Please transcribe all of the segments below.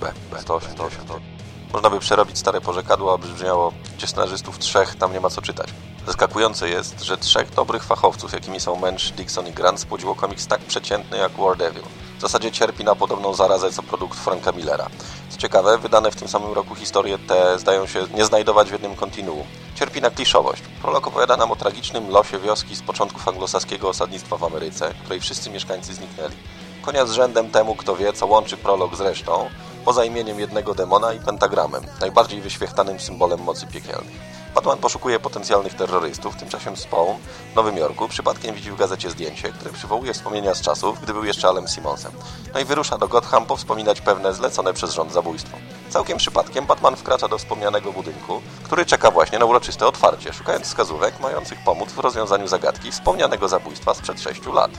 B, B, 180. Można by przerobić stare porzekadło, aby brzmiało gdzie scenarzystów trzech, tam nie ma co czytać. Zaskakujące jest, że trzech dobrych fachowców, jakimi są Mensch, Dixon i Grant, spłodziło komiks tak przeciętny jak War Devil. W zasadzie cierpi na podobną zarazę co produkt Franka Millera. Co ciekawe, wydane w tym samym roku historie te zdają się nie znajdować w jednym kontinuum. Cierpi na kliszowość. Prolog opowiada nam o tragicznym losie wioski z początków anglosaskiego osadnictwa w Ameryce, której wszyscy mieszkańcy zniknęli. Konia z rzędem temu, kto wie, co łączy prolog z resztą, poza imieniem jednego demona i pentagramem, najbardziej wyświechtanym symbolem mocy piekielnej. Batman poszukuje potencjalnych terrorystów, tymczasem Spawn w Nowym Jorku przypadkiem widzi w gazecie zdjęcie, które przywołuje wspomnienia z czasów, gdy był jeszcze Alem Simonsem. No i wyrusza do Gotham powspominać pewne zlecone przez rząd zabójstwo. Całkiem przypadkiem Batman wkracza do wspomnianego budynku, który czeka właśnie na uroczyste otwarcie, szukając wskazówek mających pomóc w rozwiązaniu zagadki wspomnianego zabójstwa sprzed sześciu lat.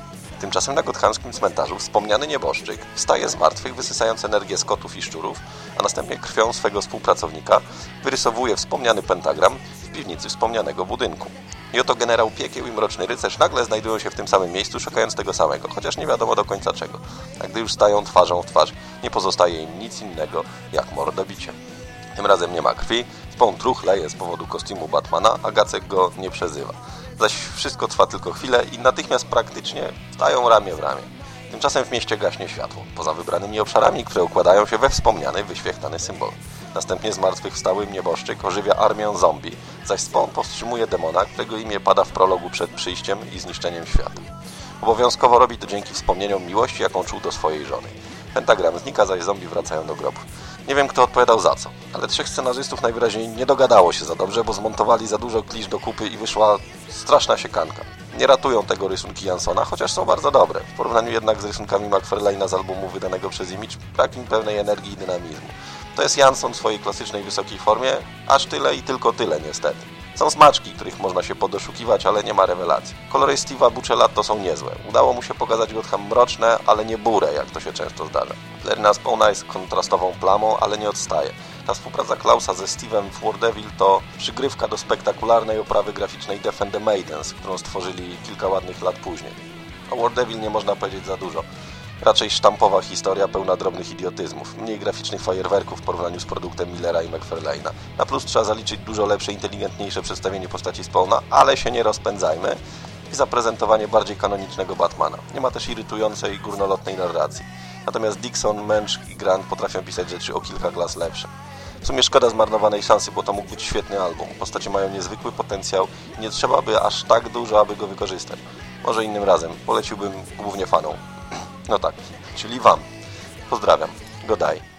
Tymczasem na gothamskim cmentarzu wspomniany nieboszczyk wstaje z martwych, wysysając energię z kotów i szczurów, a następnie krwią swego współpracownika wyrysowuje wspomniany pentagram w piwnicy wspomnianego budynku. I oto generał Piekieł i Mroczny Rycerz nagle znajdują się w tym samym miejscu, szukając tego samego, chociaż nie wiadomo do końca czego. A gdy już stają twarzą w twarz, nie pozostaje im nic innego jak mordobicie. Tym razem nie ma krwi, Spawn truchleje z powodu kostiumu Batmana, a Gacek go nie przezywa zaś wszystko trwa tylko chwilę i natychmiast praktycznie stają ramię w ramię. Tymczasem w mieście gaśnie światło, poza wybranymi obszarami, które układają się we wspomniany, wyświechtany symbol. Następnie zmartwychwstały nieboszczyk ożywia armię zombie, zaś Spawn powstrzymuje demona, którego imię pada w prologu przed przyjściem i zniszczeniem świata. Obowiązkowo robi to dzięki wspomnieniom miłości, jaką czuł do swojej żony. Pentagram znika, zaś zombie wracają do grobu. Nie wiem, kto odpowiadał za co, ale trzech scenarzystów najwyraźniej nie dogadało się za dobrze, bo zmontowali za dużo klisz do kupy i wyszła straszna siekanka. Nie ratują tego rysunki Jansona, chociaż są bardzo dobre. W porównaniu jednak z rysunkami McFarlane'a z albumu wydanego przez Image, brak im pełnej energii i dynamizmu. To jest Janson w swojej klasycznej wysokiej formie, aż tyle i tylko tyle niestety. Są smaczki, których można się podoszukiwać, ale nie ma rewelacji. Kolory Steve'a Buccellato są niezłe. Udało mu się pokazać Gotham mroczne, ale nie burę, jak to się często zdarza. Lerna Spawna jest kontrastową plamą, ale nie odstaje. Ta współpraca Klausa ze Steve'em w War Devil to przygrywka do spektakularnej oprawy graficznej Defend the Maidens, którą stworzyli kilka ładnych lat później. O War Devil nie można powiedzieć za dużo. Raczej sztampowa historia pełna drobnych idiotyzmów, mniej graficznych fajerwerków w porównaniu z produktem Millera i McFarlane'a. Na plus trzeba zaliczyć dużo lepsze, inteligentniejsze przedstawienie postaci Spawna, ale się nie rozpędzajmy i zaprezentowanie bardziej kanonicznego Batmana. Nie ma też irytującej, górnolotnej narracji. Natomiast Dixon, Mensch i Grant potrafią pisać rzeczy o kilka klas lepsze. W sumie szkoda zmarnowanej szansy, bo to mógł być świetny album. Postacie mają niezwykły potencjał i nie trzeba by aż tak dużo, aby go wykorzystać. Może innym razem. Poleciłbym głównie fanom. No tak, czyli Wam. Pozdrawiam. Godaj.